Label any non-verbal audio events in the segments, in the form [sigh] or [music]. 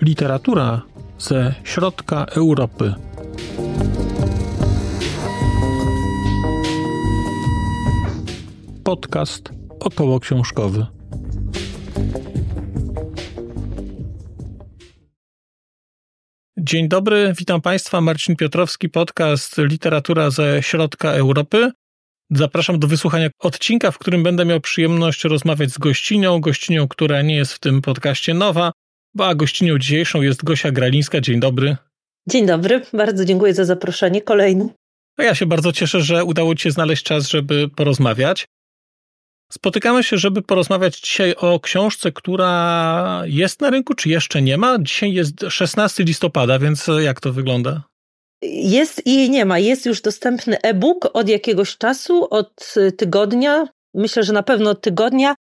Literatura ze środka Europy. Podcast około książkowy. Dzień dobry, witam Państwa. Marcin Piotrowski, podcast Literatura ze środka Europy. Zapraszam do wysłuchania odcinka, w którym będę miał przyjemność rozmawiać z gościnią, gościnią, która nie jest w tym podcaście nowa, a gościnią dzisiejszą jest Gosia Gralińska. Dzień dobry. Dzień dobry, bardzo dziękuję za zaproszenie kolejne. No ja się bardzo cieszę, że udało Ci się znaleźć czas, żeby porozmawiać. Spotykamy się, żeby porozmawiać dzisiaj o książce, która jest na rynku, czy jeszcze nie ma. Dzisiaj jest 16 listopada, więc jak to wygląda? Jest i jej nie ma. Jest już dostępny e-book od jakiegoś czasu, od tygodnia. Myślę, że na pewno od tygodnia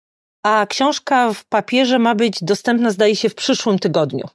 a książka w papierze ma być dostępna, zdaje się, w przyszłym tygodniu.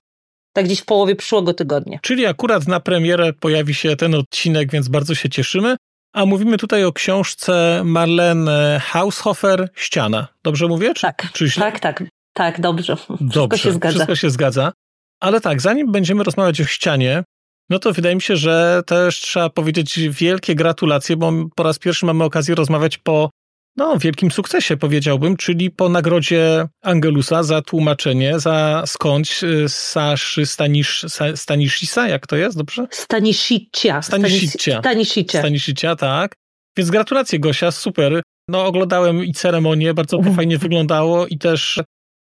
Tak gdzieś w połowie przyszłego tygodnia. Czyli akurat na premierę pojawi się ten odcinek, więc bardzo się cieszymy. A mówimy tutaj o książce Marlene Haushofer Ściana. Dobrze mówię? Czy, tak, czy tak, tak, tak, dobrze. Wszystko się zgadza. Wszystko się zgadza. Ale tak, zanim będziemy rozmawiać o ścianie, no to wydaje mi się, że też trzeba powiedzieć wielkie gratulacje, bo po raz pierwszy mamy okazję rozmawiać po no, wielkim sukcesie powiedziałbym, czyli po nagrodzie Angelusa za tłumaczenie, za skądś y, Saszy Stanisz, Stanisisa, jak to jest, dobrze? Stanishicia. Stanishicia. Stanishicia. Stanishicia, tak. Więc gratulacje Gosia, super. No oglądałem i ceremonię, bardzo to fajnie wyglądało i też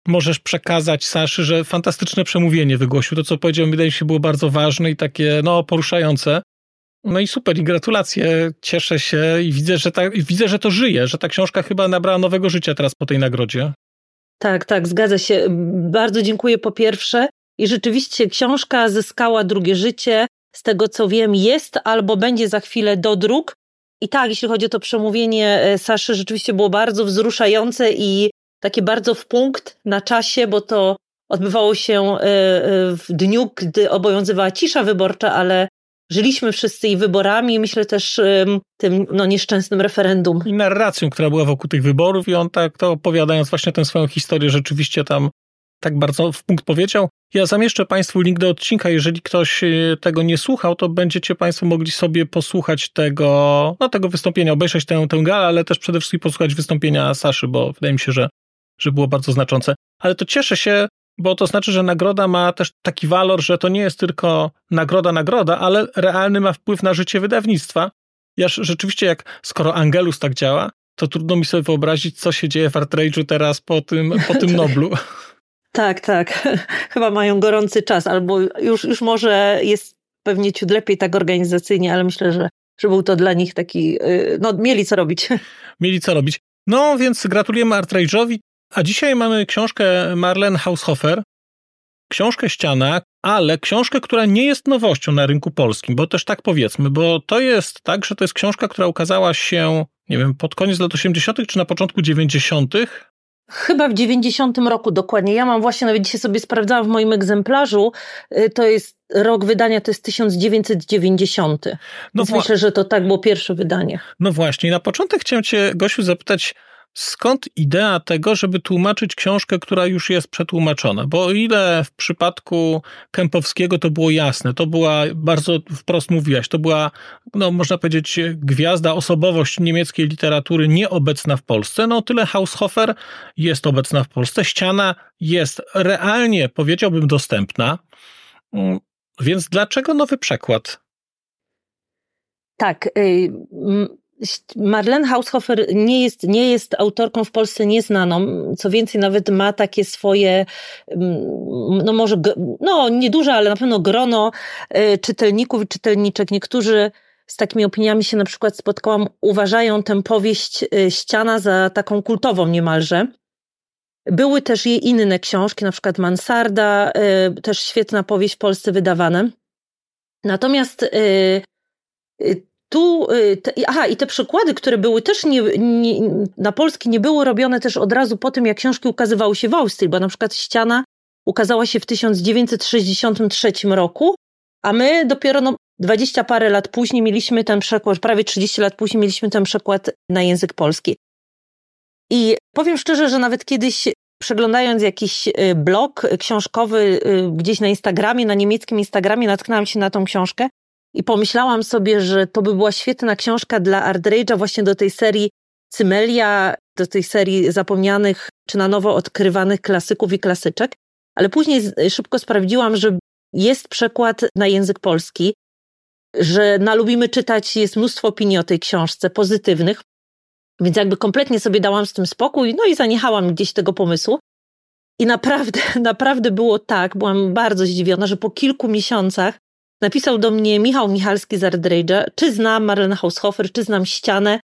możesz przekazać Saszy, że fantastyczne przemówienie wygłosił. To, co powiedział, wydaje mi się, było bardzo ważne i takie, no, poruszające. No i super, i gratulacje, cieszę się i widzę, że ta, widzę, że to żyje, że ta książka chyba nabrała nowego życia teraz po tej nagrodzie. Tak, tak, zgadza się. Bardzo dziękuję po pierwsze. I rzeczywiście książka zyskała drugie życie. Z tego co wiem, jest albo będzie za chwilę do druk. I tak, jeśli chodzi o to przemówienie e, Saszy, rzeczywiście było bardzo wzruszające i takie bardzo w punkt na czasie, bo to odbywało się e, e, w dniu, gdy obowiązywała cisza wyborcza, ale żyliśmy wszyscy i wyborami, i myślę też tym no, nieszczęsnym referendum. I narracją, która była wokół tych wyborów, i on tak to opowiadając właśnie tę swoją historię, rzeczywiście tam tak bardzo w punkt powiedział. Ja zamieszczę Państwu link do odcinka. Jeżeli ktoś e, tego nie słuchał, to będziecie Państwo mogli sobie posłuchać tego, no, tego wystąpienia, obejrzeć tę, tę galę, ale też przede wszystkim posłuchać wystąpienia Saszy, bo wydaje mi się, że, że było bardzo znaczące. Ale to cieszę się, bo to znaczy, że nagroda ma też taki walor, że to nie jest tylko nagroda, nagroda, ale realny ma wpływ na życie wydawnictwa. Ja rzeczywiście, jak skoro Angelus tak działa, to trudno mi sobie wyobrazić, co się dzieje w Artrage'u teraz po tym, po tym [laughs] Noblu. Tak, tak. [laughs] Chyba mają gorący czas, albo już, już może jest pewnie ciut lepiej tak organizacyjnie, ale myślę, że, że był to dla nich taki, y, no mieli co robić. [laughs] Mieli co robić. No więc gratulujemy Artrage'owi. A dzisiaj mamy książkę Marlene Haushofer, książkę Ściana, ale książkę, która nie jest nowością na rynku polskim, bo też tak powiedzmy, bo to jest tak, że to jest książka, która ukazała się, nie wiem, pod koniec lat 80. czy na początku 90. Chyba w 90 roku dokładnie. Ja mam właśnie, nawet dzisiaj sobie sprawdzałam w moim egzemplarzu, y, to jest rok wydania, to jest 1990. No Więc myślę, że to tak było pierwsze wydanie. No właśnie, na początek chciałem cię, Gosiu, zapytać, Skąd idea tego, żeby tłumaczyć książkę, która już jest przetłumaczona? Bo o ile w przypadku Kępowskiego to było jasne, to była, bardzo wprost mówiłaś, to była, no można powiedzieć, gwiazda, osobowość niemieckiej literatury nieobecna w Polsce, no tyle Haushofer jest obecna w Polsce, ściana jest realnie, powiedziałbym, dostępna. Więc dlaczego nowy przekład? Tak. Marlene Haushofer nie jest, nie jest autorką w Polsce nieznaną, co więcej nawet ma takie swoje, mm, no może, no nieduże, ale na pewno grono e, czytelników i czytelniczek. Niektórzy z takimi opiniami się na przykład spotkałam, uważają tę powieść e, Ściana za taką kultową niemalże. Były też jej inne książki, na przykład Mansarda, e, też świetna powieść w Polsce wydawane. Natomiast tu, y, te, aha, i te przykłady, które były też nie, nie, na polski, nie były robione też od razu po tym, jak książki ukazywały się w Austrii, bo na przykład Ściana ukazała się w 1963 roku, a my dopiero no, dwadzieścia parę lat później mieliśmy ten przekład, prawie 30 lat później mieliśmy ten przekład na język polski. I powiem szczerze, że nawet kiedyś przeglądając jakiś y, blog książkowy y, gdzieś na Instagramie, na niemieckim Instagramie, natknęłam się na tą książkę i pomyślałam sobie, że to by była świetna książka dla Art Rage'a właśnie do tej serii Cymelia, do tej serii zapomnianych czy na nowo odkrywanych klasyków i klasyczek. Ale później szybko sprawdziłam, że jest przekład na język polski, że na Lubimy Czytać jest mnóstwo opinii o tej książce, pozytywnych, więc jakby kompletnie sobie dałam z tym spokój, no i zaniechałam gdzieś tego pomysłu. I naprawdę, [laughs] naprawdę było tak, byłam bardzo zdziwiona, że po kilku miesiącach napisał do mnie Michał Michalski z Ardrage'a, czy znam Marlene Haushofer, czy znam Ścianę.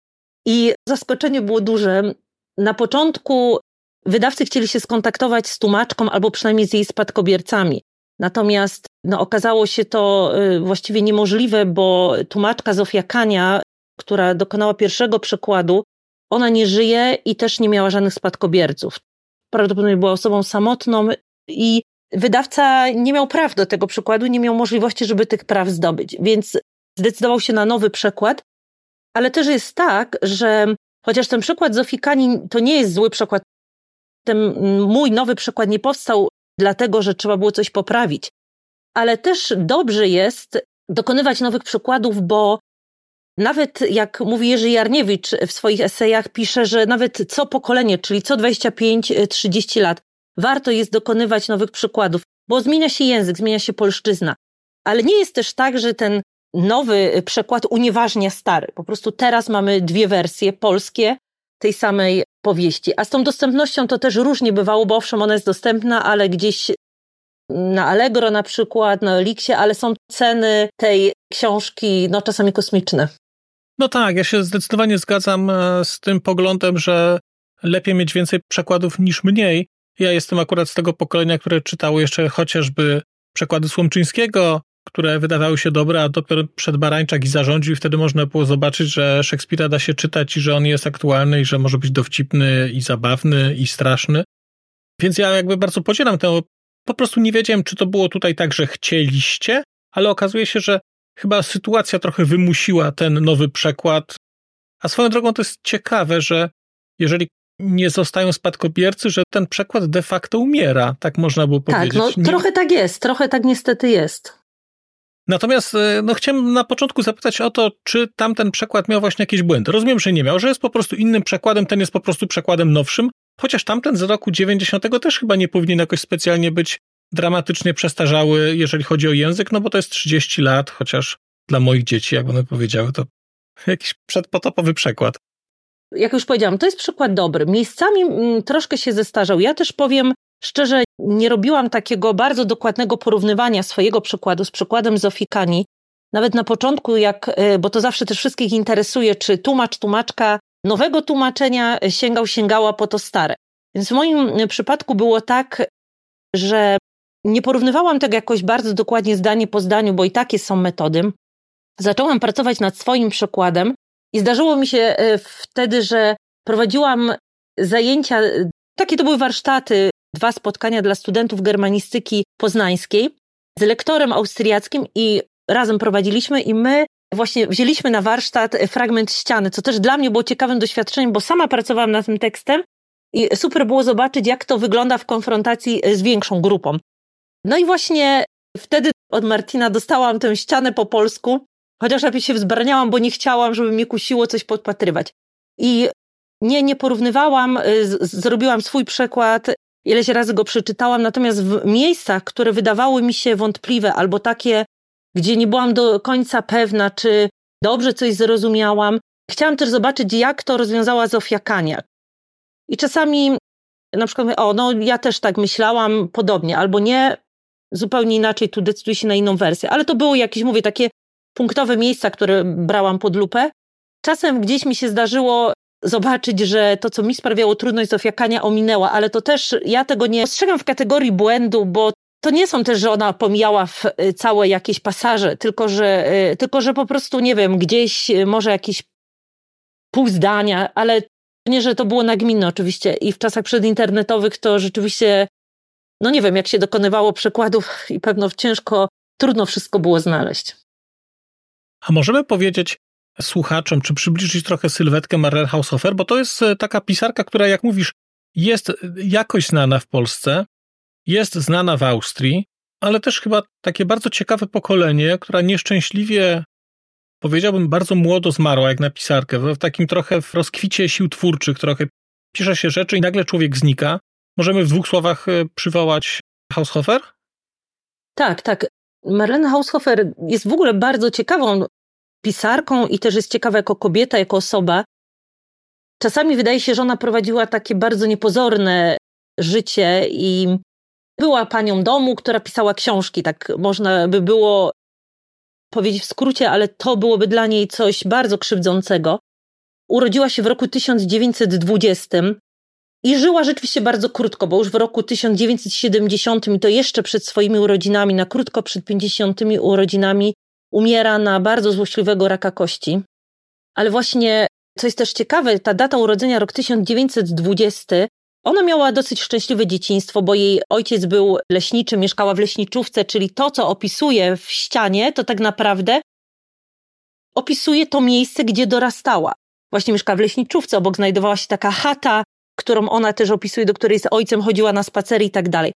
I zaskoczenie było duże. Na początku wydawcy chcieli się skontaktować z tłumaczką albo przynajmniej z jej spadkobiercami. Natomiast no, okazało się to y, właściwie niemożliwe, bo tłumaczka Zofia Kania, która dokonała pierwszego przekładu, ona nie żyje i też nie miała żadnych spadkobierców. Prawdopodobnie była osobą samotną i wydawca nie miał praw do tego przykładu, nie miał możliwości, żeby tych praw zdobyć, więc zdecydował się na nowy przekład. Ale też jest tak, że chociaż ten przykład Zofii Kani to nie jest zły przykład, ten mój nowy przykład nie powstał dlatego, że trzeba było coś poprawić. Ale też dobrze jest dokonywać nowych przykładów, bo nawet jak mówi Jerzy Jarniewicz w swoich esejach, pisze, że nawet co pokolenie, czyli co 25-30 lat, warto jest dokonywać nowych przykładów, bo zmienia się język, zmienia się polszczyzna. Ale nie jest też tak, że ten nowy przekład unieważnia stary. Po prostu teraz mamy dwie wersje polskie tej samej powieści. A z tą dostępnością to też różnie bywało, bo owszem, ona jest dostępna, ale gdzieś na Allegro na przykład, na Elixie, ale są ceny tej książki no czasami kosmiczne. No tak, ja się zdecydowanie zgadzam e, z tym poglądem, że lepiej mieć więcej przekładów niż mniej. Ja jestem akurat z tego pokolenia, które czytało jeszcze chociażby przekłady Słomczyńskiego, które wydawały się dobre, a dopiero przed Barańczak i zarządził i wtedy można było zobaczyć, że Szekspira da się czytać i że on jest aktualny i że może być dowcipny i zabawny i straszny. Więc ja jakby bardzo podzielam tę, po prostu nie wiedziałem, czy to było tutaj tak, że chcieliście, ale okazuje się, że chyba sytuacja trochę wymusiła ten nowy przekład. A swoją drogą to jest ciekawe, że jeżeli nie zostają spadkobiercy, że ten przekład de facto umiera, tak można było tak, powiedzieć. Tak, no trochę tak jest, trochę tak niestety jest. Natomiast e, no, chciałem na początku zapytać o to, czy tamten przekład miał właśnie jakieś błędy. Rozumiem, że nie miał, że jest po prostu innym przekładem, ten jest po prostu przekładem nowszym, chociaż tamten z roku 90 też chyba nie powinien jakoś specjalnie być dramatycznie przestarzały, jeżeli chodzi o język, no bo to jest 30 lat, chociaż dla moich dzieci, jak one powiedziały, to jakiś przedpotopowy przekład. Jak już powiedziałam, to jest przykład dobry. Miejscami mm, troszkę się zestarzał. Ja też powiem szczerze, nie robiłam takiego bardzo dokładnego porównywania swojego przykładu z przykładem Zofikani. Nawet na początku, jak, e, bo to zawsze też wszystkich interesuje, czy tłumacz, tłumaczka nowego tłumaczenia sięgał, sięgała po to stare. Więc w moim przypadku było tak, że nie porównywałam tego jakoś bardzo dokładnie zdanie po zdaniu, bo i takie są metody. Zaczęłam pracować nad swoim przykładem i zdarzyło mi się e, wtedy, że prowadziłam zajęcia, takie to były warsztaty, dwa spotkania dla studentów germanistyki poznańskiej z lektorem austriackim i razem prowadziliśmy i my właśnie wzięliśmy na warsztat fragment ściany, co też dla mnie było ciekawym doświadczeniem, bo sama pracowałam nad tym tekstem i super było zobaczyć, jak to wygląda w konfrontacji z większą grupą. No i właśnie wtedy od Martina dostałam tę ścianę po polsku, chociaż najpierw się wzbraniałam, bo nie chciałam, żeby mnie kusiło coś podpatrywać. I nie, nie porównywałam, y, z, zrobiłam swój przekład, ileś razy go przeczytałam, natomiast w miejscach, które wydawały mi się wątpliwe albo takie, gdzie nie byłam do końca pewna, czy dobrze coś zrozumiałam, chciałam też zobaczyć, jak to rozwiązała Zofia Kaniak. I czasami na przykład mówię, o, no ja też tak myślałam, podobnie, albo nie, zupełnie inaczej, tu decyduję się na inną wersję. Ale to były jakieś, mówię, takie punktowe miejsca, które brałam pod lupę. Czasem gdzieś mi się zdarzyło zobaczyć, że to, co mi sprawiało trudność, Zofia Kania ominęła, ale to też ja tego nie postrzegam w kategorii błędu, bo to nie są też, że ona pomijała y, całe jakieś pasaże, tylko że, y, tylko że po prostu, nie wiem, gdzieś y, może jakieś pół zdania, ale nie, że to było nagminne oczywiście i w czasach przedinternetowych to rzeczywiście no nie wiem, jak się dokonywało przekładów i pewno ciężko, trudno wszystko było znaleźć. A możemy powiedzieć słuchaczom, czy przybliżyć trochę sylwetkę Marlene Haushofer, bo to jest e, taka pisarka, która, jak mówisz, jest e, jakoś znana w Polsce, jest znana w Austrii, ale też chyba takie bardzo ciekawe pokolenie, która nieszczęśliwie, powiedziałbym, bardzo młodo zmarła jak na pisarkę, w takim trochę w rozkwicie sił twórczych, trochę pisze się rzeczy i nagle człowiek znika. Możemy w dwóch słowach e, przywołać Haushofer? Tak, tak. Marlene Haushofer jest w ogóle bardzo ciekawą pisarką i też jest ciekawa jako kobieta, jako osoba. Czasami wydaje się, że ona prowadziła takie bardzo niepozorne życie i była panią domu, która pisała książki, tak można by było powiedzieć w skrócie, ale to byłoby dla niej coś bardzo krzywdzącego. Urodziła się w roku 1920 i żyła rzeczywiście bardzo krótko, bo już w roku 1970 i to jeszcze przed swoimi urodzinami, na krótko przed 50 urodzinami, umiera na bardzo złośliwego raka kości. Ale właśnie, co jest też ciekawe, ta data urodzenia, rok 1920, ona miała dosyć szczęśliwe dzieciństwo, bo jej ojciec był leśniczy, mieszkała w leśniczówce, czyli to, co opisuje w ścianie, to tak naprawdę opisuje to miejsce, gdzie dorastała. Właśnie mieszkała w leśniczówce, obok znajdowała się taka chata, którą ona też opisuje, do której z ojcem chodziła na spacery i tak dalej.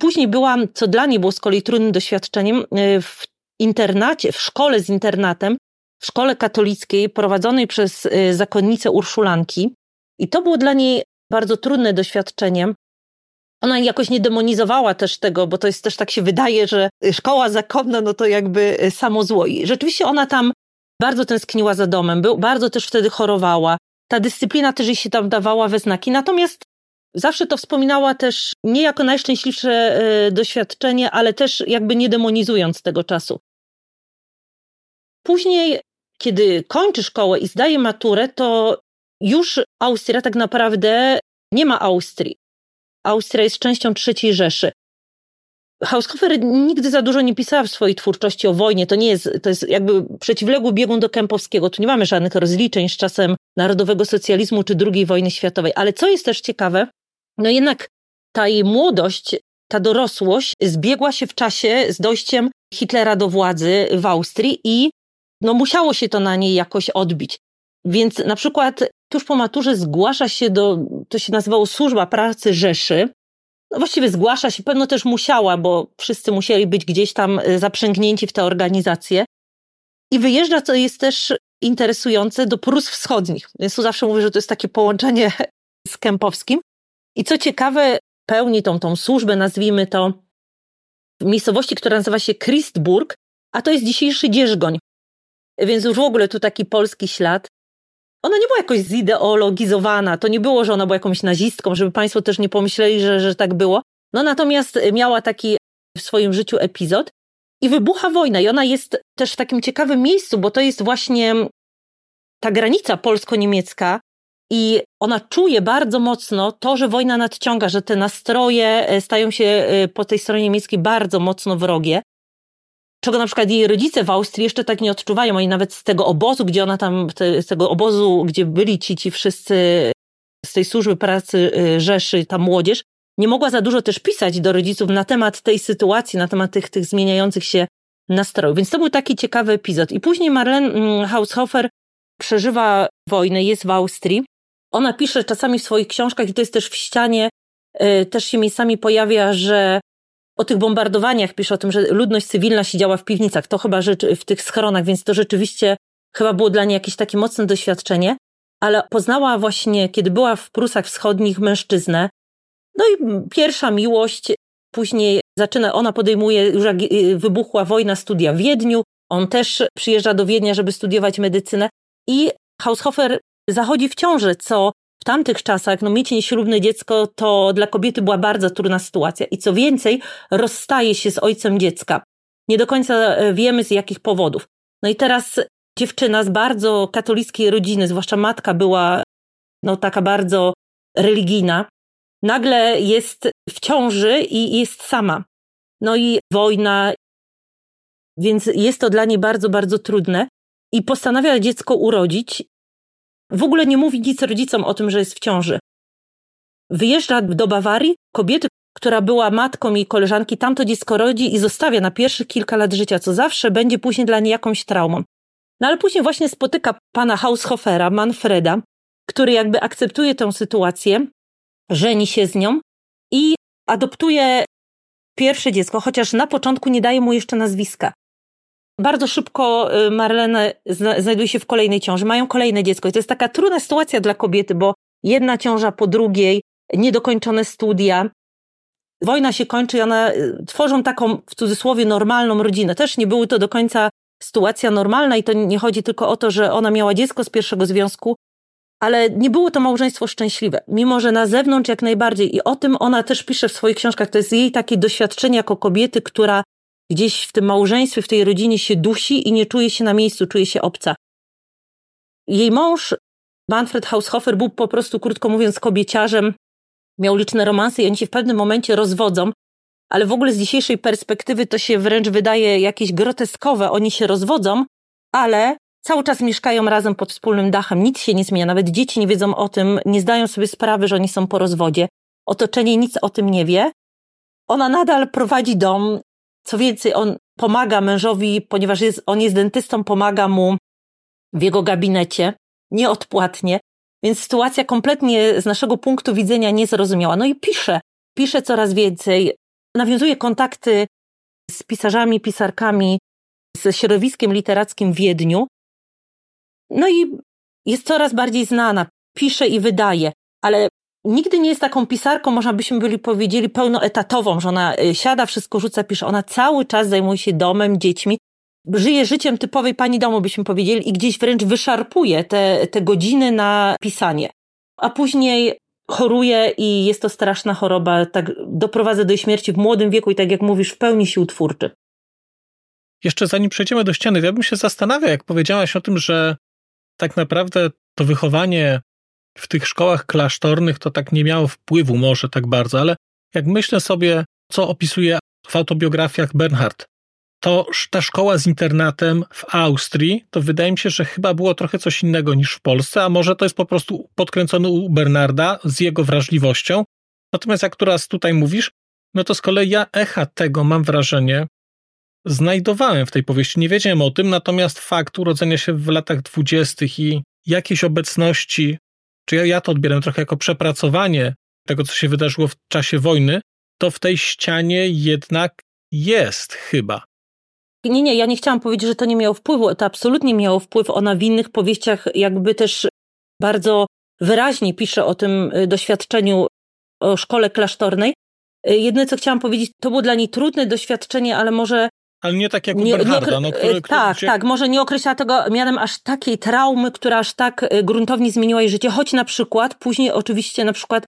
Później byłam, co dla niej było z kolei trudnym doświadczeniem, y, w internacie, w szkole z internatem, w szkole katolickiej prowadzonej przez y, zakonnicę Urszulanki. I to było dla niej bardzo trudne doświadczenie. Ona jakoś nie demonizowała też tego, bo to jest też tak się wydaje, że szkoła zakonna, no to jakby y, samo zło. I rzeczywiście ona tam bardzo tęskniła za domem, był, bardzo też wtedy chorowała. Ta dyscyplina też jej się tam dawała we znaki. Natomiast zawsze to wspominała też nie jako najszczęśliwsze y, doświadczenie, ale też jakby nie demonizując tego czasu. Później, kiedy kończy szkołę i zdaje maturę, to już Austria tak naprawdę nie ma Austrii. Austria jest częścią III Rzeszy. Haushofer nigdy za dużo nie pisała w swojej twórczości o wojnie. To nie jest, to jest jakby przeciwległy biegun do Kępowskiego. Tu nie mamy żadnych rozliczeń z czasem narodowego socjalizmu czy II wojny światowej. Ale co jest też ciekawe, no jednak ta jej młodość, ta dorosłość zbiegła się w czasie z dojściem Hitlera do władzy w Austrii i no musiało się to na niej jakoś odbić. Więc na przykład tuż po maturze zgłasza się do, to się nazywało Służba Pracy Rzeszy. No właściwie zgłasza się, pewno też musiała, bo wszyscy musieli być gdzieś tam e, zaprzęgnięci w tę organizację. I wyjeżdża, co jest też interesujące, do Prus Wschodnich. Więc tu zawsze mówię, że to jest takie połączenie [laughs] z Kępowskim. I co ciekawe, pełni tą, tą służbę, nazwijmy to, w miejscowości, która nazywa się Christburg, a to jest dzisiejszy Dzierżgoń. Więc już w ogóle tu taki polski ślad. Ona nie była jakoś zideologizowana, to nie było, że ona była jakąś nazistką, żeby Państwo też nie pomyśleli, że, że tak było. No natomiast miała taki w swoim życiu epizod i wybucha wojna. I ona jest też w takim ciekawym miejscu, bo to jest właśnie ta granica polsko-niemiecka i ona czuje bardzo mocno to, że wojna nadciąga, że te nastroje e, stają się e, po tej stronie niemieckiej bardzo mocno wrogie czego na przykład jej rodzice w Austrii jeszcze tak nie odczuwają. Oni nawet z tego obozu, gdzie ona tam, te, z tego obozu, gdzie byli ci, ci wszyscy z tej służby pracy y, Rzeszy, ta młodzież, nie mogła za dużo też pisać do rodziców na temat tej sytuacji, na temat tych, tych zmieniających się nastrojów. Więc to był taki ciekawy epizod. I później Marlene mm, Haushofer przeżywa wojnę, jest w Austrii. Ona pisze czasami w swoich książkach, i to jest też w ścianie, y, też się miejscami pojawia, że o tych bombardowaniach pisze o tym, że ludność cywilna siedziała w piwnicach, to chyba w tych schronach, więc to rzeczywiście chyba było dla niej jakieś takie mocne doświadczenie, ale poznała właśnie, kiedy była w Prusach Wschodnich, mężczyznę. No i pierwsza miłość, później zaczyna, ona podejmuje, już jak y, wybuchła wojna, studia w Wiedniu, on też przyjeżdża do Wiednia, żeby studiować medycynę. I Haushofer zachodzi w ciążę, co tamtych czasach, no mieć nieślubne dziecko to dla kobiety była bardzo trudna sytuacja. I co więcej, rozstaje się z ojcem dziecka. Nie do końca e, wiemy z jakich powodów. No i teraz dziewczyna z bardzo katolickiej rodziny, zwłaszcza matka była no taka bardzo religijna, nagle jest w ciąży i jest sama. No i wojna, więc jest to dla niej bardzo, bardzo trudne. I postanawia dziecko urodzić w ogóle nie mówi nic rodzicom o tym, że jest w ciąży. Wyjeżdża do Bawarii, kobiety, która była matką jej koleżanki, tamto dziecko rodzi i zostawia na pierwszych kilka lat życia, co zawsze będzie później dla niej jakąś traumą. No ale później właśnie spotyka pana Haushofera, Manfreda, który jakby akceptuje tę sytuację, żeni się z nią i adoptuje pierwsze dziecko, chociaż na początku nie daje mu jeszcze nazwiska. Bardzo szybko y, Marlene znajduje się w kolejnej ciąży, mają kolejne dziecko i to jest taka trudna sytuacja dla kobiety, bo jedna ciąża po drugiej, niedokończone studia. Wojna się kończy i one y, tworzą taką, w cudzysłowie, normalną rodzinę. Też nie były to do końca sytuacja normalna i to nie chodzi tylko o to, że ona miała dziecko z pierwszego związku, ale nie było to małżeństwo szczęśliwe, mimo że na zewnątrz jak najbardziej. I o tym ona też pisze w swoich książkach. To jest jej takie doświadczenie jako kobiety, która gdzieś w tym małżeństwie, w tej rodzinie się dusi i nie czuje się na miejscu, czuje się obca. Jej mąż, Manfred Haushofer, był po prostu, krótko mówiąc, kobieciarzem, miał liczne romanse i oni się w pewnym momencie rozwodzą, ale w ogóle z dzisiejszej perspektywy to się wręcz wydaje jakieś groteskowe. Oni się rozwodzą, ale cały czas mieszkają razem pod wspólnym dachem, nic się nie zmienia, nawet dzieci nie wiedzą o tym, nie zdają sobie sprawy, że oni są po rozwodzie. Otoczenie nic o tym nie wie. Ona nadal prowadzi dom. Co więcej, on pomaga mężowi, ponieważ jest, on jest dentystą, pomaga mu w jego gabinecie nieodpłatnie. Więc sytuacja kompletnie z naszego punktu widzenia niezrozumiała. No i pisze, pisze coraz więcej, nawiązuje kontakty z pisarzami, pisarkami, ze środowiskiem literackim w Wiedniu. No i jest coraz bardziej znana, pisze i wydaje, ale nigdy nie jest taką pisarką, można byśmy byli powiedzieli, pełnoetatową, że ona y, siada, wszystko rzuca, pisze. Ona cały czas zajmuje się domem, dziećmi, żyje życiem typowej pani domu, byśmy powiedzieli, i gdzieś wręcz wyszarpuje te, te godziny na pisanie. A później choruje i jest to straszna choroba, tak doprowadza do śmierci w młodym wieku i tak jak mówisz, w pełni sił twórczy. Jeszcze zanim przejdziemy do ściany, ja bym się zastanawiał, jak powiedziałaś o tym, że tak naprawdę to wychowanie w tych szkołach klasztornych to tak nie miało wpływu może tak bardzo, ale jak myślę sobie, co opisuje w autobiografiach Bernhard, to ta szkoła z internatem w Austrii, to wydaje mi się, że chyba było trochę coś innego niż w Polsce, a może to jest po prostu podkręcone u Bernarda z jego wrażliwością. Natomiast jak teraz tutaj mówisz, no to z kolei ja echa tego mam wrażenie, znajdowałem w tej powieści. Nie wiedziałem o tym, natomiast fakt urodzenia się w latach dwudziestych i jakiejś obecności, czy ja, ja to odbieram trochę jako przepracowanie tego, co się wydarzyło w czasie wojny, to w tej ścianie jednak jest chyba. Nie, nie, ja nie chciałam powiedzieć, że to nie miało wpływu. To absolutnie miało wpływ. Ona w innych powieściach jakby też bardzo wyraźnie pisze o tym y, doświadczeniu o szkole klasztornej. Y, Jedyne, co chciałam powiedzieć, to było dla niej trudne doświadczenie, ale może ale nie tak jak u nie, Bernarda. No, który, który, tak, gdzie... tak. Może nie określa tego mianem aż takiej traumy, która aż tak y, gruntownie zmieniła jej życie, choć na przykład później oczywiście na przykład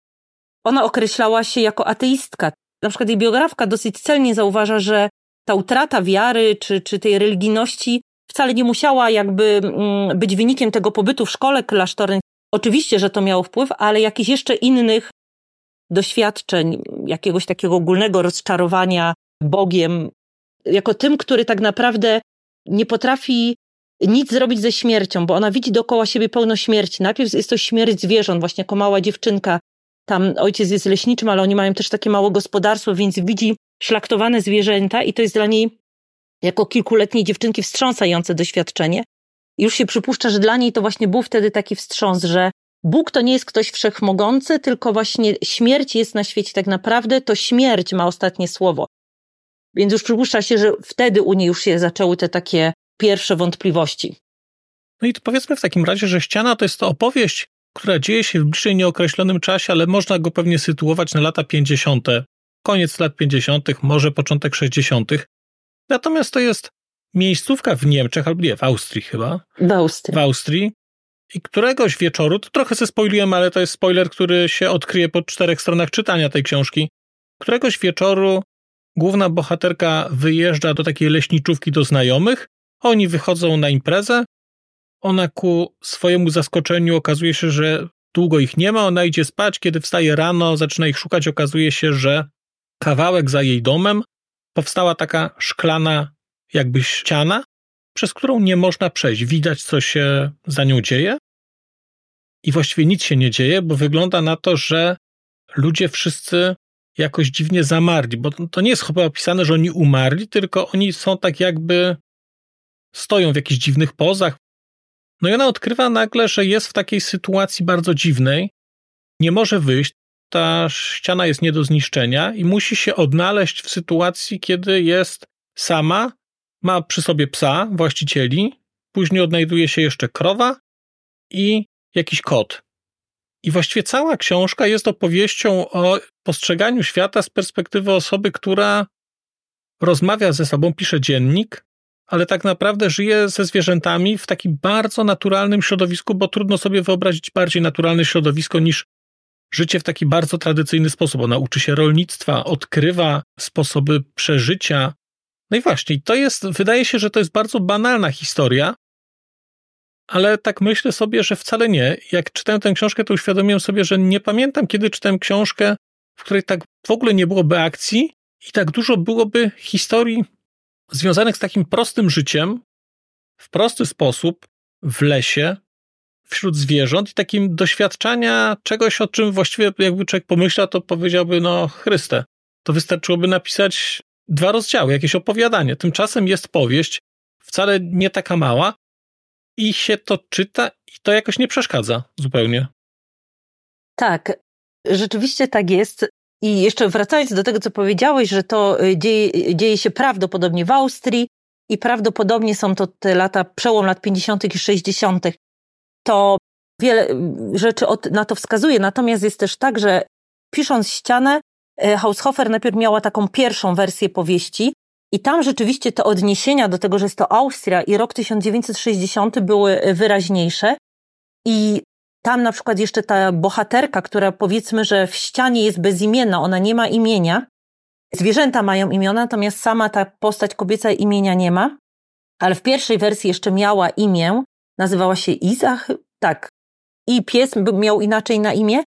ona określała się jako ateistka. Na przykład jej biografka dosyć celnie zauważa, że ta utrata wiary czy, czy tej religijności wcale nie musiała jakby mm, być wynikiem tego pobytu w szkole klasztornej. Oczywiście, że to miało wpływ, ale jakichś jeszcze innych doświadczeń, jakiegoś takiego ogólnego rozczarowania Bogiem, jako tym, który tak naprawdę nie potrafi nic zrobić ze śmiercią, bo ona widzi dookoła siebie pełno śmierci. Najpierw jest to śmierć zwierząt, właśnie jako mała dziewczynka. Tam ojciec jest leśniczym, ale oni mają też takie małe gospodarstwo, więc widzi szlachtowane zwierzęta i to jest dla niej jako kilkuletniej dziewczynki wstrząsające doświadczenie. I już się przypuszcza, że dla niej to właśnie był wtedy taki wstrząs, że Bóg to nie jest ktoś wszechmogący, tylko właśnie śmierć jest na świecie tak naprawdę, to śmierć ma ostatnie słowo. Więc już przypuszcza się, że wtedy u niej już się zaczęły te takie pierwsze wątpliwości. No i powiedzmy w takim razie, że Ściana to jest to opowieść, która dzieje się w bliżej nieokreślonym czasie, ale można go pewnie sytuować na lata 50. Koniec lat 50., może początek 60. Natomiast to jest miejscówka w Niemczech, albo nie, w Austrii chyba. W Austrii. W Austrii. I któregoś wieczoru, to trochę se spoilujemy, ale to jest spoiler, który się odkryje po czterech stronach czytania tej książki. Któregoś wieczoru główna bohaterka wyjeżdża do takiej leśniczówki do znajomych, oni wychodzą na imprezę, ona ku swojemu zaskoczeniu okazuje się, że długo ich nie ma, ona idzie spać, kiedy wstaje rano, zaczyna ich szukać, okazuje się, że kawałek za jej domem powstała taka szklana jakby ściana, przez którą nie można przejść. Widać, co się za nią dzieje. I właściwie nic się nie dzieje, bo wygląda na to, że ludzie wszyscy jakoś dziwnie zamarli, bo to nie jest chyba opisane, że oni umarli, tylko oni są tak jakby stoją w jakichś dziwnych pozach. No i ona odkrywa nagle, że jest w takiej sytuacji bardzo dziwnej, nie może wyjść, ta ściana jest nie do zniszczenia i musi się odnaleźć w sytuacji, kiedy jest sama, ma przy sobie psa, właścicieli, później odnajduje się jeszcze krowa i jakiś kot. I właściwie cała książka jest opowieścią o postrzeganiu świata z perspektywy osoby, która rozmawia ze sobą, pisze dziennik, ale tak naprawdę żyje ze zwierzętami w takim bardzo naturalnym środowisku, bo trudno sobie wyobrazić bardziej naturalne środowisko niż życie w taki bardzo tradycyjny sposób. Ona uczy się rolnictwa, odkrywa sposoby przeżycia. No i właśnie, to jest, wydaje się, że to jest bardzo banalna historia, ale tak myślę sobie, że wcale nie. Jak czytałem tę książkę, to uświadomiłem sobie, że nie pamiętam, kiedy czytałem książkę, w której tak w ogóle nie byłoby akcji i tak dużo byłoby historii związanych z takim prostym życiem, w prosty sposób, w lesie, wśród zwierząt i takim doświadczania czegoś, o czym właściwie jakby człowiek pomyślał, to powiedziałby, no Chryste, to wystarczyłoby napisać dwa rozdziały, jakieś opowiadanie. Tymczasem jest powieść, wcale nie taka mała i się to czyta i to jakoś nie przeszkadza zupełnie. Tak, rzeczywiście tak jest. I jeszcze wracając do tego, co powiedziałeś, że to y, dzieje, dzieje się prawdopodobnie w Austrii i prawdopodobnie są to te lata, przełom lat 50. i 60., to wiele rzeczy na to wskazuje. Natomiast jest też tak, że pisząc ścianę, y, Haushofer najpierw miała taką pierwszą wersję powieści i tam rzeczywiście te odniesienia do tego, że jest to Austria i rok 1960 były wyraźniejsze. I tam na przykład jeszcze ta bohaterka, która powiedzmy, że w ścianie jest bezimienna, ona nie ma imienia. Zwierzęta mają imiona, natomiast sama ta postać kobieca imienia nie ma. Ale w pierwszej wersji jeszcze miała imię, nazywała się Iza, tak. I pies miał inaczej na imię.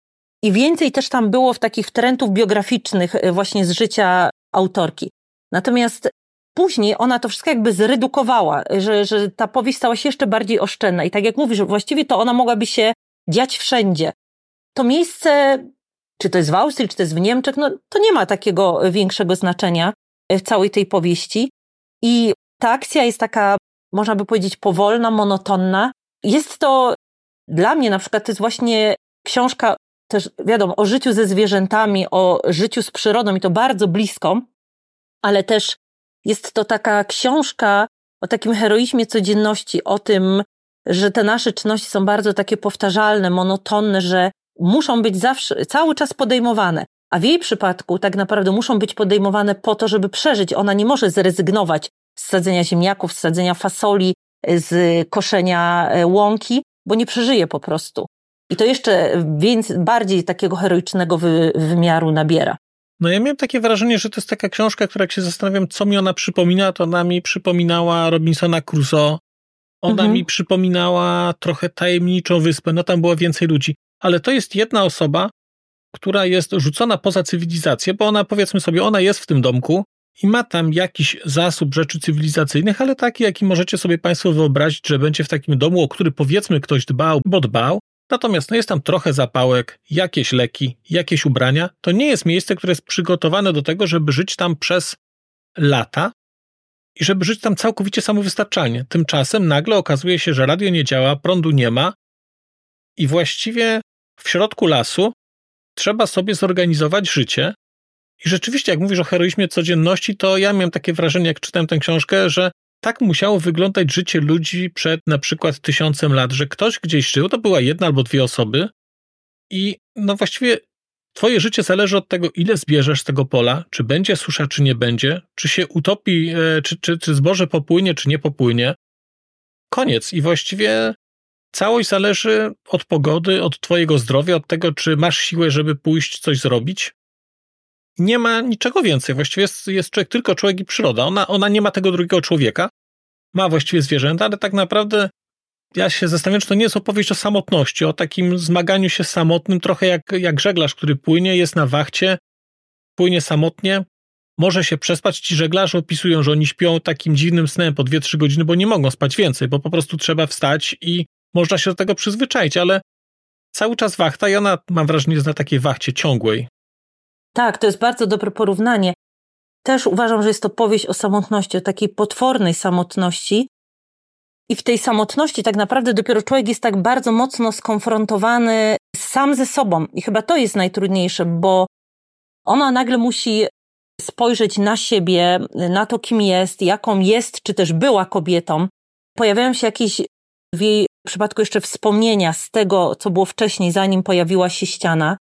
I więcej też tam było w takich trendów biograficznych e, właśnie z życia autorki. Natomiast później ona to wszystko jakby zredukowała, że, że ta powieść stała się jeszcze bardziej oszczędna. I tak jak mówisz, właściwie to ona mogłaby się dziać wszędzie. To miejsce, czy to jest w Austrii, czy to jest w Niemczech, no to nie ma takiego większego znaczenia w całej tej powieści. I ta akcja jest taka, można by powiedzieć, powolna, monotonna. Jest to dla mnie na przykład to jest właśnie książka też, wiadomo, o życiu ze zwierzętami, o życiu z przyrodą i to bardzo blisko, ale też jest to taka książka o takim heroizmie codzienności, o tym, że te nasze czynności są bardzo takie powtarzalne, monotonne, że muszą być zawsze, cały czas podejmowane. A w jej przypadku tak naprawdę muszą być podejmowane po to, żeby przeżyć. Ona nie może zrezygnować z sadzenia ziemniaków, z sadzenia fasoli, z koszenia e, łąki, bo nie przeżyje po prostu. I to jeszcze więc bardziej takiego heroicznego wy, wymiaru nabiera. No ja miałem takie wrażenie, że to jest taka książka, która jak się zastanawiam, co mi ona przypomina, to ona mi przypominała Robinsona Crusoe, ona mhm. mi przypominała trochę tajemniczą wyspę, no tam było więcej ludzi, ale to jest jedna osoba, która jest rzucona poza cywilizację, bo ona, powiedzmy sobie, ona jest w tym domku i ma tam jakiś zasób rzeczy cywilizacyjnych, ale taki, jaki możecie sobie Państwo wyobrazić, że będzie w takim domu, o który powiedzmy ktoś dbał, bo dbał. Natomiast no jest tam trochę zapałek, jakieś leki, jakieś ubrania. To nie jest miejsce, które jest przygotowane do tego, żeby żyć tam przez lata, i żeby żyć tam całkowicie samowystarczalnie. Tymczasem nagle okazuje się, że radio nie działa, prądu nie ma i właściwie w środku lasu trzeba sobie zorganizować życie. I rzeczywiście, jak mówisz o heroizmie codzienności, to ja miałem takie wrażenie, jak czytałem tę książkę, że tak musiało wyglądać życie ludzi przed na przykład tysiącem lat, że ktoś gdzieś żył, to była jedna albo dwie osoby i no właściwie Twoje życie zależy od tego, ile zbierzesz z tego pola, czy będzie susza, czy nie będzie, czy się utopi, e, czy, czy, czy zboże popłynie, czy nie popłynie. Koniec. I właściwie całość zależy od pogody, od Twojego zdrowia, od tego, czy masz siłę, żeby pójść coś zrobić. Nie ma niczego więcej. Właściwie jest, jest człowiek, tylko człowiek i przyroda. Ona, ona nie ma tego drugiego człowieka. Ma właściwie zwierzęta, ale tak naprawdę ja się zastanawiam, czy to nie jest opowieść o samotności, o takim zmaganiu się samotnym, trochę jak, jak żeglarz, który płynie, jest na wachcie, płynie samotnie, może się przespać. Ci żeglarze opisują, że oni śpią takim dziwnym snem po 2-3 godziny, bo nie mogą spać więcej, bo po prostu trzeba wstać i można się do tego przyzwyczaić, ale cały czas wachta i ona, mam wrażenie, jest na takiej wachcie ciągłej. Tak, to jest bardzo dobre porównanie. Też uważam, że jest to powieść o samotności, o takiej potwornej samotności, I w tej samotności tak naprawdę dopiero człowiek jest tak bardzo mocno skonfrontowany sam ze sobą. I chyba to jest najtrudniejsze, bo ona nagle musi spojrzeć na siebie, na to, kim jest, jaką jest, czy też była kobietą. Pojawiają się jakieś w jej przypadku jeszcze wspomnienia z tego, co było wcześniej, zanim pojawiła się ściana.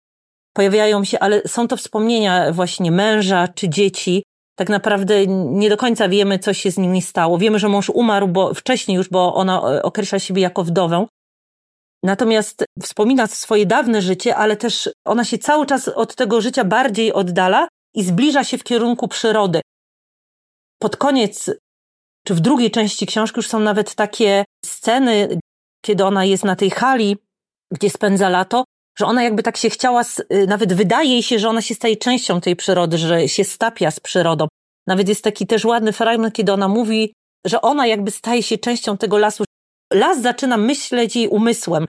Pojawiają się, ale są to wspomnienia właśnie męża czy dzieci. Tak naprawdę nie do końca wiemy, co się z nimi stało. Wiemy, że mąż umarł bo wcześniej już, bo ona e, określa siebie jako wdowę. Natomiast wspomina swoje dawne życie, ale też ona się cały czas od tego życia bardziej oddala i zbliża się w kierunku przyrody. Pod koniec, czy w drugiej części książki już są nawet takie sceny, kiedy ona jest na tej hali, gdzie spędza lato, że ona jakby tak się chciała, y, nawet wydaje jej się, że ona się staje częścią tej przyrody, że się stapia z przyrodą. Nawet jest taki też ładny fragment, kiedy ona mówi, że ona jakby staje się częścią tego lasu. Las zaczyna myśleć jej umysłem.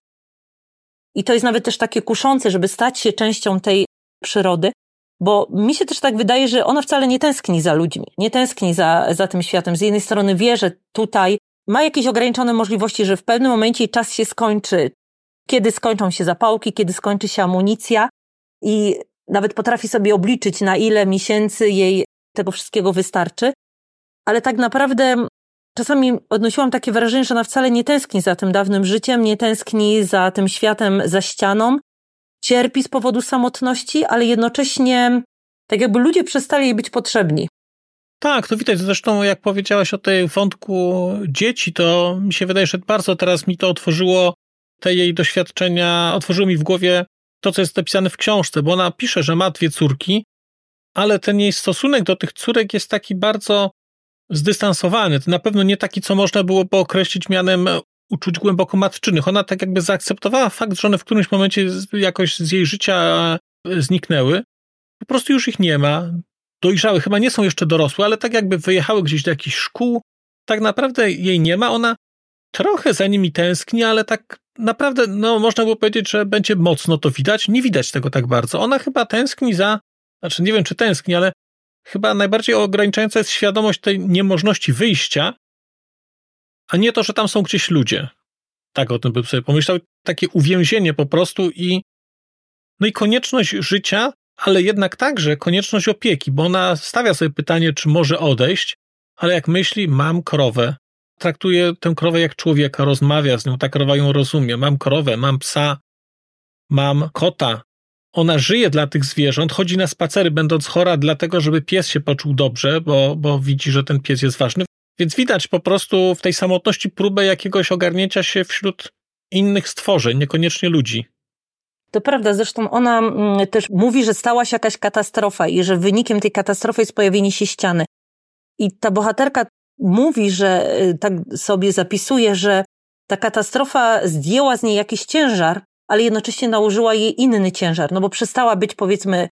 I to jest nawet też takie kuszące, żeby stać się częścią tej przyrody, bo mi się też tak wydaje, że ona wcale nie tęskni za ludźmi, nie tęskni za, za tym światem. Z jednej strony wie, że tutaj ma jakieś ograniczone możliwości, że w pewnym momencie czas się skończy, kiedy skończą się zapałki, kiedy skończy się amunicja i nawet potrafi sobie obliczyć, na ile miesięcy jej tego wszystkiego wystarczy. Ale tak naprawdę czasami odnosiłam takie wrażenie, że ona wcale nie tęskni za tym dawnym życiem, nie tęskni za tym światem za ścianą, cierpi z powodu samotności, ale jednocześnie tak jakby ludzie przestali jej być potrzebni. Tak, to widać. Zresztą jak powiedziałaś o tej wątku dzieci, to mi się wydaje, że bardzo teraz mi to otworzyło te jej doświadczenia, otworzyło mi w głowie to, co jest napisane w książce, bo ona pisze, że ma dwie córki, ale ten jej stosunek do tych córek jest taki bardzo zdystansowany. To na pewno nie taki, co można byłoby określić mianem uczuć głęboko matczynych. Ona tak jakby zaakceptowała fakt, że one w którymś momencie jakoś z jej życia zniknęły. Po prostu już ich nie ma. Dojrzały, chyba nie są jeszcze dorosłe, ale tak jakby wyjechały gdzieś do jakichś szkół. Tak naprawdę jej nie ma. Ona trochę za nimi tęskni, ale tak naprawdę, no można było powiedzieć, że będzie mocno to widać. Nie widać tego tak bardzo. Ona chyba tęskni za, znaczy nie wiem czy tęskni, ale chyba najbardziej ograniczająca jest świadomość tej niemożności wyjścia, a nie to, że tam są gdzieś ludzie. Tak o tym bym sobie pomyślał. Takie uwięzienie po prostu i no i konieczność życia, ale jednak także konieczność opieki, bo ona stawia sobie pytanie, czy może odejść, ale jak myśli, mam krowę, traktuje tę krowę jak człowieka, rozmawia z nią, ta krowa ją rozumie. Mam krowę, mam psa, mam kota. Ona żyje dla tych zwierząt, chodzi na spacery, będąc chora, dlatego, żeby pies się poczuł dobrze, bo, bo widzi, że ten pies jest ważny. Więc widać po prostu w tej samotności próbę jakiegoś ogarnięcia się wśród innych stworzeń, niekoniecznie ludzi. To prawda, zresztą ona mm, też mówi, że stała się jakaś katastrofa i że wynikiem tej katastrofy jest pojawienie się ściany. I ta bohaterka mówi, że y, tak sobie zapisuje, że ta katastrofa zdjęła z niej jakiś ciężar, ale jednocześnie nałożyła jej inny ciężar, no bo przestała być, powiedzmy,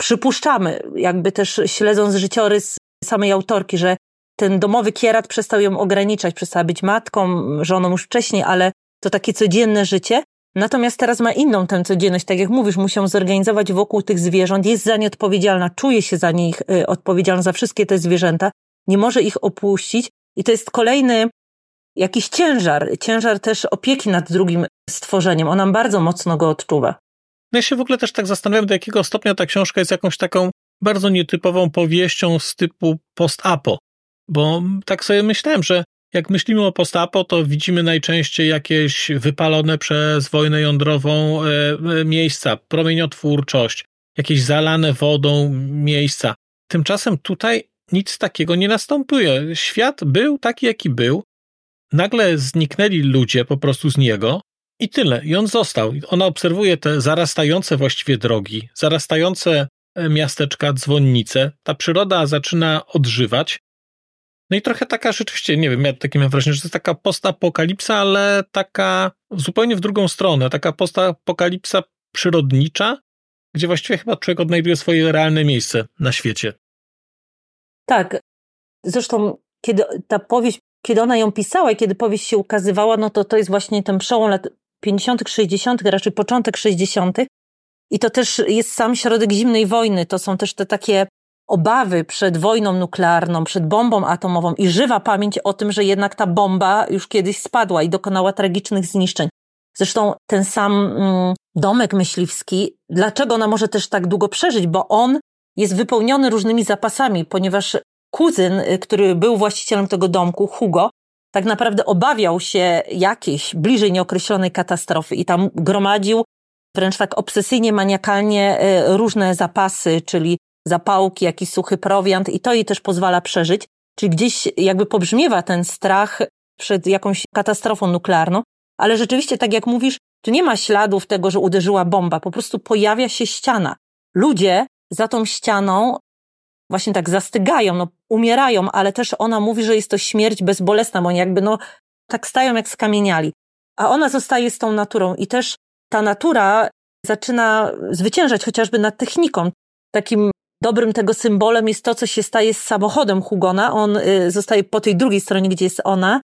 przypuszczamy, jakby też śledząc życiorys samej autorki, że ten domowy kierat przestał ją ograniczać, przestała być matką, żoną już wcześniej, ale to takie codzienne życie. Natomiast teraz ma inną tę codzienność, tak jak mówisz, musi zorganizować wokół tych zwierząt, jest za nie odpowiedzialna, czuje się za nich y, odpowiedzialna, za wszystkie te zwierzęta, nie może ich opuścić i to jest kolejny jakiś ciężar, ciężar też opieki nad drugim stworzeniem. Ona bardzo mocno go odczuwa. No ja się w ogóle też tak zastanawiam, do jakiego stopnia ta książka jest jakąś taką bardzo nietypową powieścią z typu post-apo. Bo tak sobie myślałem, że jak myślimy o post-apo, to widzimy najczęściej jakieś wypalone przez wojnę jądrową e, e, miejsca, promieniotwórczość, jakieś zalane wodą miejsca. Tymczasem tutaj nic takiego nie następuje. Świat był taki, jaki był. Nagle zniknęli ludzie po prostu z niego i tyle. I on został. Ona obserwuje te zarastające właściwie drogi, zarastające e, miasteczka, dzwonnice. Ta przyroda zaczyna odżywać. No i trochę taka rzeczywiście, nie wiem, ja takie mam wrażenie, że to jest taka postapokalipsa, ale taka zupełnie w drugą stronę, taka postapokalipsa przyrodnicza, gdzie właściwie chyba człowiek odnajduje swoje realne miejsce na świecie. Tak. Zresztą, kiedy ta powieść, kiedy ona ją pisała i kiedy powieść się ukazywała, no to to jest właśnie ten przełom lat 50., 60., raczej początek 60. I to też jest sam środek zimnej wojny. To są też te takie obawy przed wojną nuklearną, przed bombą atomową i żywa pamięć o tym, że jednak ta bomba już kiedyś spadła i dokonała tragicznych zniszczeń. Zresztą ten sam mm, domek myśliwski, dlaczego ona może też tak długo przeżyć? Bo on jest wypełniony różnymi zapasami, ponieważ kuzyn, y, który był właścicielem tego domku, Hugo, tak naprawdę obawiał się jakiejś bliżej nieokreślonej katastrofy i tam gromadził wręcz tak obsesyjnie, maniakalnie y, różne zapasy, czyli zapałki, jakiś suchy prowiant i to jej też pozwala przeżyć. Czyli gdzieś jakby pobrzmiewa ten strach przed jakąś katastrofą nuklearną, ale rzeczywiście, tak jak mówisz, tu nie ma śladów tego, że uderzyła bomba, po prostu pojawia się ściana. Ludzie za tą ścianą właśnie tak zastygają, no, umierają, ale też ona mówi, że jest to śmierć bezbolesna, bo oni jakby no tak stają jak skamieniali. A ona zostaje z tą naturą i też ta natura zaczyna zwyciężać chociażby nad techniką. Takim dobrym tego symbolem jest to, co się staje z samochodem Hugona. On y, zostaje po tej drugiej stronie, gdzie jest ona,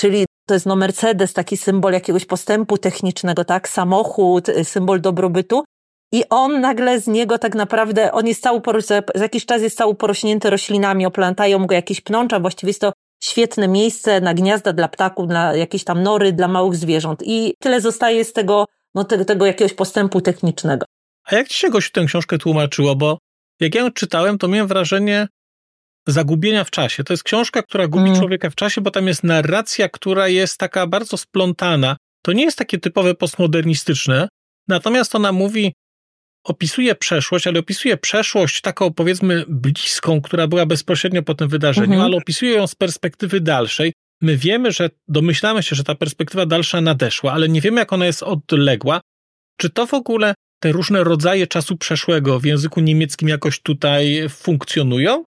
czyli to jest no Mercedes, taki symbol jakiegoś postępu technicznego, tak? Samochód, y, symbol dobrobytu. I on nagle z niego tak naprawdę, on jest cały, za jakiś czas jest cały porośnięty roślinami, oplantają go jakieś pnącza, właściwie jest to świetne miejsce na gniazda dla ptaków, dla jakieś tam nory, dla małych zwierząt. I tyle zostaje z tego, no tego, tego jakiegoś postępu technicznego. A jak ci się goś tę książkę tłumaczyło? Bo jak ja ją czytałem, to miałem wrażenie zagubienia w czasie. To jest książka, która gubi mm. człowieka w czasie, bo tam jest narracja, która jest taka bardzo splątana. To nie jest takie typowe postmodernistyczne, natomiast ona mówi, opisuje przeszłość, ale opisuje przeszłość taką powiedzmy bliską, która była bezpośrednio po tym wydarzeniu, mhm. ale opisuje ją z perspektywy dalszej. My wiemy, że domyślamy się, że ta perspektywa dalsza nadeszła, ale nie wiemy, jak ona jest odległa. Czy to w ogóle te różne rodzaje czasu przeszłego w języku niemieckim jakoś tutaj funkcjonują?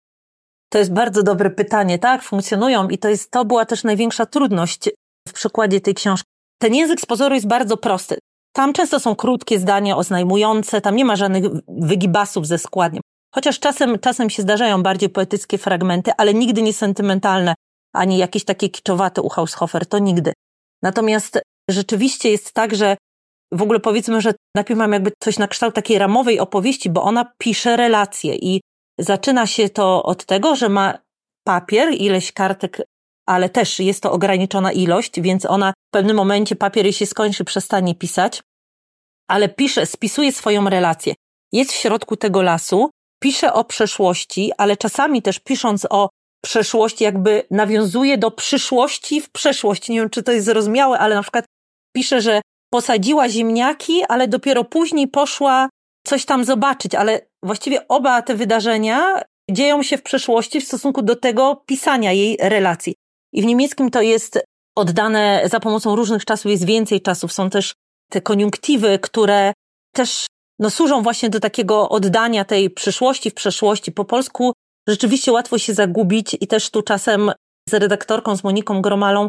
To jest bardzo dobre pytanie. Tak, funkcjonują i to jest, to była też największa trudność w przykładzie tej książki. Ten język z pozoru jest bardzo prosty. Tam często są krótkie zdania oznajmujące, tam nie ma żadnych wygibasów ze składniem. Chociaż czasem, czasem się zdarzają bardziej poetyckie fragmenty, ale nigdy nie sentymentalne, ani jakieś takie kiczowate u Haushofer, to nigdy. Natomiast rzeczywiście jest tak, że w ogóle powiedzmy, że najpierw mam jakby coś na kształt takiej ramowej opowieści, bo ona pisze relacje i zaczyna się to od tego, że ma papier, ileś kartek, ale też jest to ograniczona ilość, więc ona w pewnym momencie papier się skończy, przestanie pisać, ale pisze, spisuje swoją relację. Jest w środku tego lasu, pisze o przeszłości, ale czasami też pisząc o przeszłości, jakby nawiązuje do przyszłości w przeszłość. Nie wiem, czy to jest zrozumiałe, ale na przykład pisze, że posadziła ziemniaki, ale dopiero później poszła coś tam zobaczyć, ale właściwie oba te wydarzenia dzieją się w przeszłości w stosunku do tego pisania jej relacji. I w niemieckim to jest oddane za pomocą różnych czasów, jest więcej czasów. Są też te koniunktywy, które też no, służą właśnie do takiego oddania tej przyszłości w przeszłości. Po polsku rzeczywiście łatwo się zagubić i też tu czasem z redaktorką, z Moniką Gromalą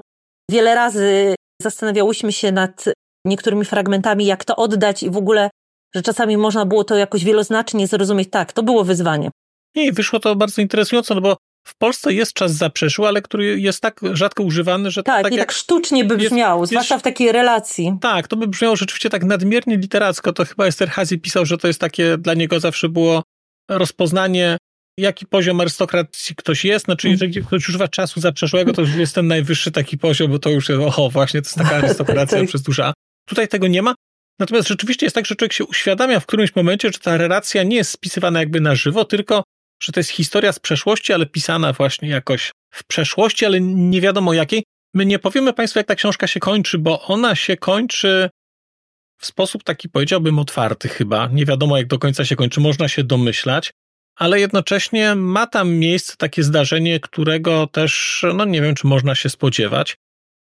wiele razy zastanawiałyśmy się nad niektórymi fragmentami, jak to oddać i w ogóle, że czasami można było to jakoś wieloznacznie zrozumieć. Tak, to było wyzwanie. I wyszło to bardzo interesująco, no bo w Polsce jest czas zaprzeszły, ale który jest tak rzadko używany, że tak, tak, i tak sztucznie by brzmiało, jest, zwłaszcza w takiej relacji. Tak, to by brzmiało rzeczywiście tak nadmiernie literacko. To chyba Esterhazy pisał, że to jest takie, dla niego zawsze było rozpoznanie, jaki poziom arystokracji ktoś jest. Znaczy, mhm. jeżeli ktoś używa czasu zaprzeszłego, to już jest ten najwyższy taki poziom, bo to już jest, oho, właśnie, to jest taka arystokracja [laughs] tak. przez dusza. Tutaj tego nie ma. Natomiast rzeczywiście jest tak, że człowiek się uświadamia w którymś momencie, że ta relacja nie jest spisywana jakby na żywo, tylko że to jest historia z przeszłości, ale pisana właśnie jakoś w przeszłości, ale nie wiadomo jakiej. My nie powiemy Państwu, jak ta książka się kończy, bo ona się kończy w sposób taki, powiedziałbym, otwarty chyba. Nie wiadomo, jak do końca się kończy, można się domyślać, ale jednocześnie ma tam miejsce takie zdarzenie, którego też, no nie wiem, czy można się spodziewać.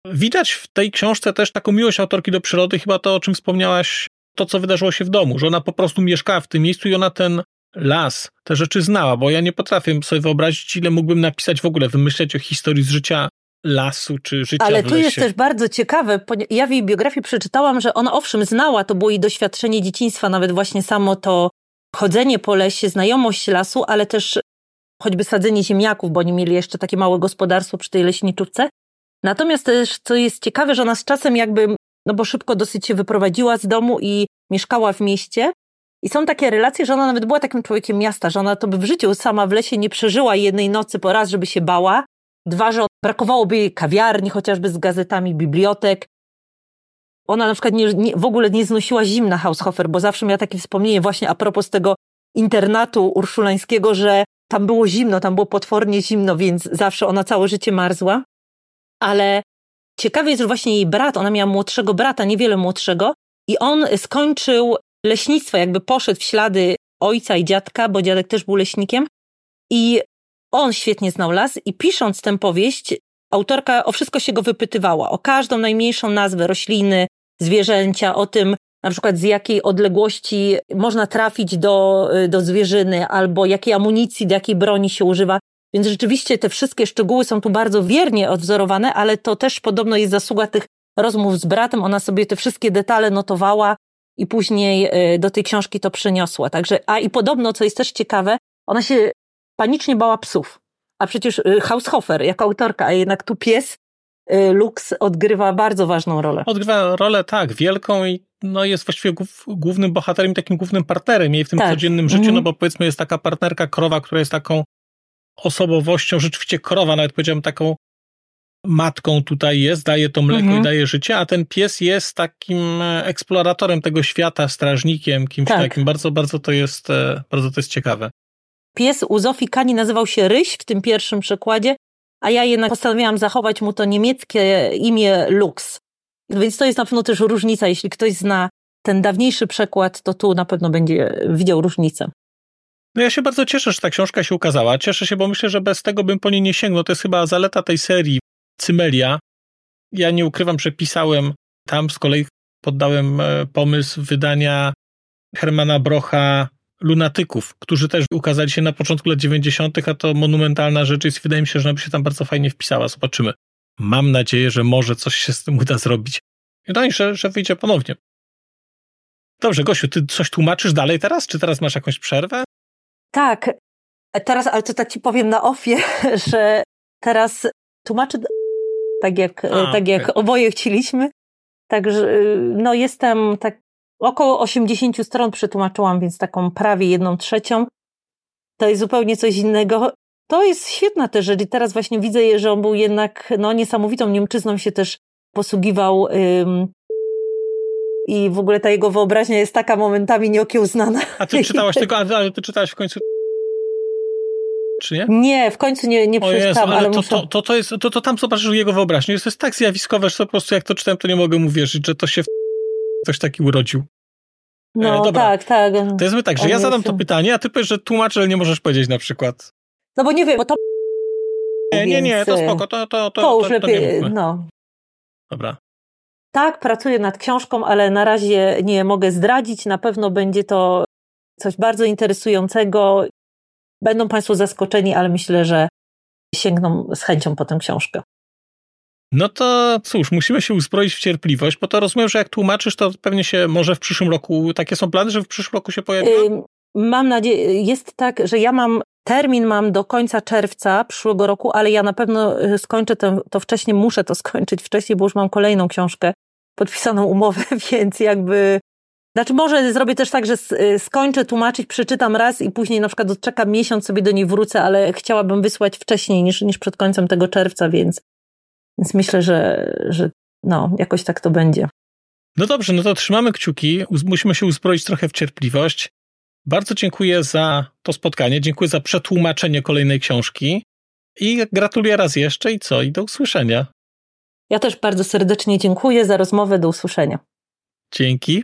Widać w tej książce też taką miłość autorki do przyrody, chyba to, o czym wspomniałaś, to, co wydarzyło się w domu, że ona po prostu mieszkała w tym miejscu i ona ten las, te rzeczy znała, bo ja nie potrafię sobie wyobrazić, ile mógłbym napisać w ogóle, wymyśleć o historii z życia lasu czy życia Ale tu jest też bardzo ciekawe, ja w jej biografii przeczytałam, że ona owszem znała, to było jej doświadczenie dzieciństwa, nawet właśnie samo to chodzenie po lesie, znajomość lasu, ale też choćby sadzenie ziemniaków, bo oni mieli jeszcze takie małe gospodarstwo przy tej leśniczówce. Natomiast też, co jest ciekawe, że ona z czasem jakby, no bo szybko dosyć się wyprowadziła z domu i mieszkała w mieście, I są takie relacje, że ona nawet była takim człowiekiem miasta, że ona to by w życiu sama w lesie nie przeżyła jednej nocy po raz, żeby się bała. Dwa, że brakowałoby jej kawiarni, chociażby z gazetami, bibliotek. Ona na przykład nie, nie, w ogóle nie znosiła zimna Haushofer, bo zawsze miała takie wspomnienie właśnie a propos tego internatu urszulańskiego, że tam było zimno, tam było potwornie zimno, więc zawsze ona całe życie marzła. Ale ciekawe jest, że właśnie jej brat, ona miała młodszego brata, niewiele młodszego, i on skończył leśnictwo, jakby poszedł w ślady ojca i dziadka, bo dziadek też był leśnikiem. I on świetnie znał las i pisząc tę powieść, autorka o wszystko się go wypytywała, o każdą najmniejszą nazwę rośliny, zwierzęcia, o tym na przykład z jakiej odległości można trafić do, do zwierzyny, albo jakiej amunicji, do jakiej broni się używa. Więc rzeczywiście te wszystkie szczegóły są tu bardzo wiernie odwzorowane, ale to też podobno jest zasługa tych rozmów z bratem. Ona sobie te wszystkie detale notowała i później y, do tej książki to przyniosła. Także, a i podobno, co jest też ciekawe, ona się panicznie bała psów. A przecież y, Haushofer jako autorka, a jednak tu pies y, Lux odgrywa bardzo ważną rolę. Odgrywa rolę, tak, wielką i no jest właściwie głównym bohaterem, takim głównym partnerem jej w tym tak. codziennym życiu, mm no bo powiedzmy jest taka partnerka krowa, która jest taką osobowością, rzeczywiście krowa, nawet powiedziałem taką matką tutaj jest, daje to mleko mhm. i daje życie, a ten pies jest takim e, eksploratorem tego świata, strażnikiem, kimś tak. takim. Bardzo, bardzo to jest, e, bardzo to jest ciekawe. Pies u Zofii Kani nazywał się Ryś w tym pierwszym przekładzie, a ja jednak postanowiłam zachować mu to niemieckie imię Lux. Więc to jest na pewno też różnica. Jeśli ktoś zna ten dawniejszy przekład, to tu na pewno będzie widział różnicę. No ja się bardzo cieszę, że ta książka się ukazała. Cieszę się, bo myślę, że bez tego bym po niej nie sięgnął. To jest chyba zaleta tej serii. Cymelia. Ja nie ukrywam, że pisałem tam, z kolei poddałem e, pomysł wydania Hermana Brocha Lunatyków, którzy też ukazali się na początku lat 90., a to monumentalna rzecz jest. Wydaje mi się, że ona by się tam bardzo fajnie wpisała. Zobaczymy. Mam nadzieję, że może coś się z tym uda zrobić. No i że, że wyjdzie ponownie. Dobrze, Gosiu, ty coś tłumaczysz dalej teraz? Czy teraz masz jakąś przerwę? Tak. Teraz, ale to tak ci powiem na ofie, [laughs] że teraz tłumaczę tak jak, A, tak jak oboje chcieliśmy. Także no jestem tak około 80 stron przetłumaczyłam, więc taką prawie jedną trzecią. To jest zupełnie coś innego. To jest świetna też rzecz i teraz właśnie widzę, że on był jednak no, niesamowitą Niemczyzną się też posługiwał ym, i w ogóle ta jego wyobraźnia jest taka momentami nieokiełznana. A ty czytałaś [laughs] tego, ale ty czytałaś w końcu czy nie? Nie, w końcu nie, nie przeczytałam, ale, ale to, muszę... to, to, to, jest, to, to tam zobaczysz jego wyobraźnię. To jest tak zjawiskowe, że po prostu jak to czytałem, to nie mogę mu wierzyć, że to się ktoś taki urodził. No e, Dobra. tak, tak. To jest tak, że ja zadam to pytanie, a ty powiesz, że tłumaczę, ale nie możesz powiedzieć na przykład. No bo nie wiem, bo to... Nie, nie, nie, to spoko, to, to, to, to już lepiej, no. Dobra. Tak, pracuję nad książką, ale na razie nie mogę zdradzić. Na pewno będzie to coś bardzo interesującego Będą Państwo zaskoczeni, ale myślę, że sięgną z chęcią po tę książkę. No to cóż, musimy się uzbroić w cierpliwość, bo to rozumiem, że jak tłumaczysz, to pewnie się może w przyszłym roku, takie są plany, że w przyszłym roku się pojawi? Mam nadzieję, jest tak, że ja mam, termin mam do końca czerwca przyszłego roku, ale ja na pewno y, skończę to, to wcześniej, muszę to skończyć wcześniej, bo już mam kolejną książkę, podpisaną umowę, [laughs] więc jakby znaczy może zrobię też tak, że y, skończę tłumaczyć, przeczytam raz i później na przykład odczekam miesiąc, sobie do niej wrócę, ale chciałabym wysłać wcześniej niż, niż przed końcem tego czerwca, więc, więc myślę, że, że no, jakoś tak to będzie. No dobrze, no to trzymamy kciuki, musimy się uzbroić trochę w cierpliwość. Bardzo dziękuję za to spotkanie, dziękuję za przetłumaczenie kolejnej książki i gratuluję raz jeszcze i co, i do usłyszenia. Ja też bardzo serdecznie dziękuję za rozmowę, do usłyszenia. Dzięki.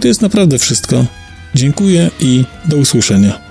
To jest naprawdę wszystko. Dziękuję i do usłyszenia.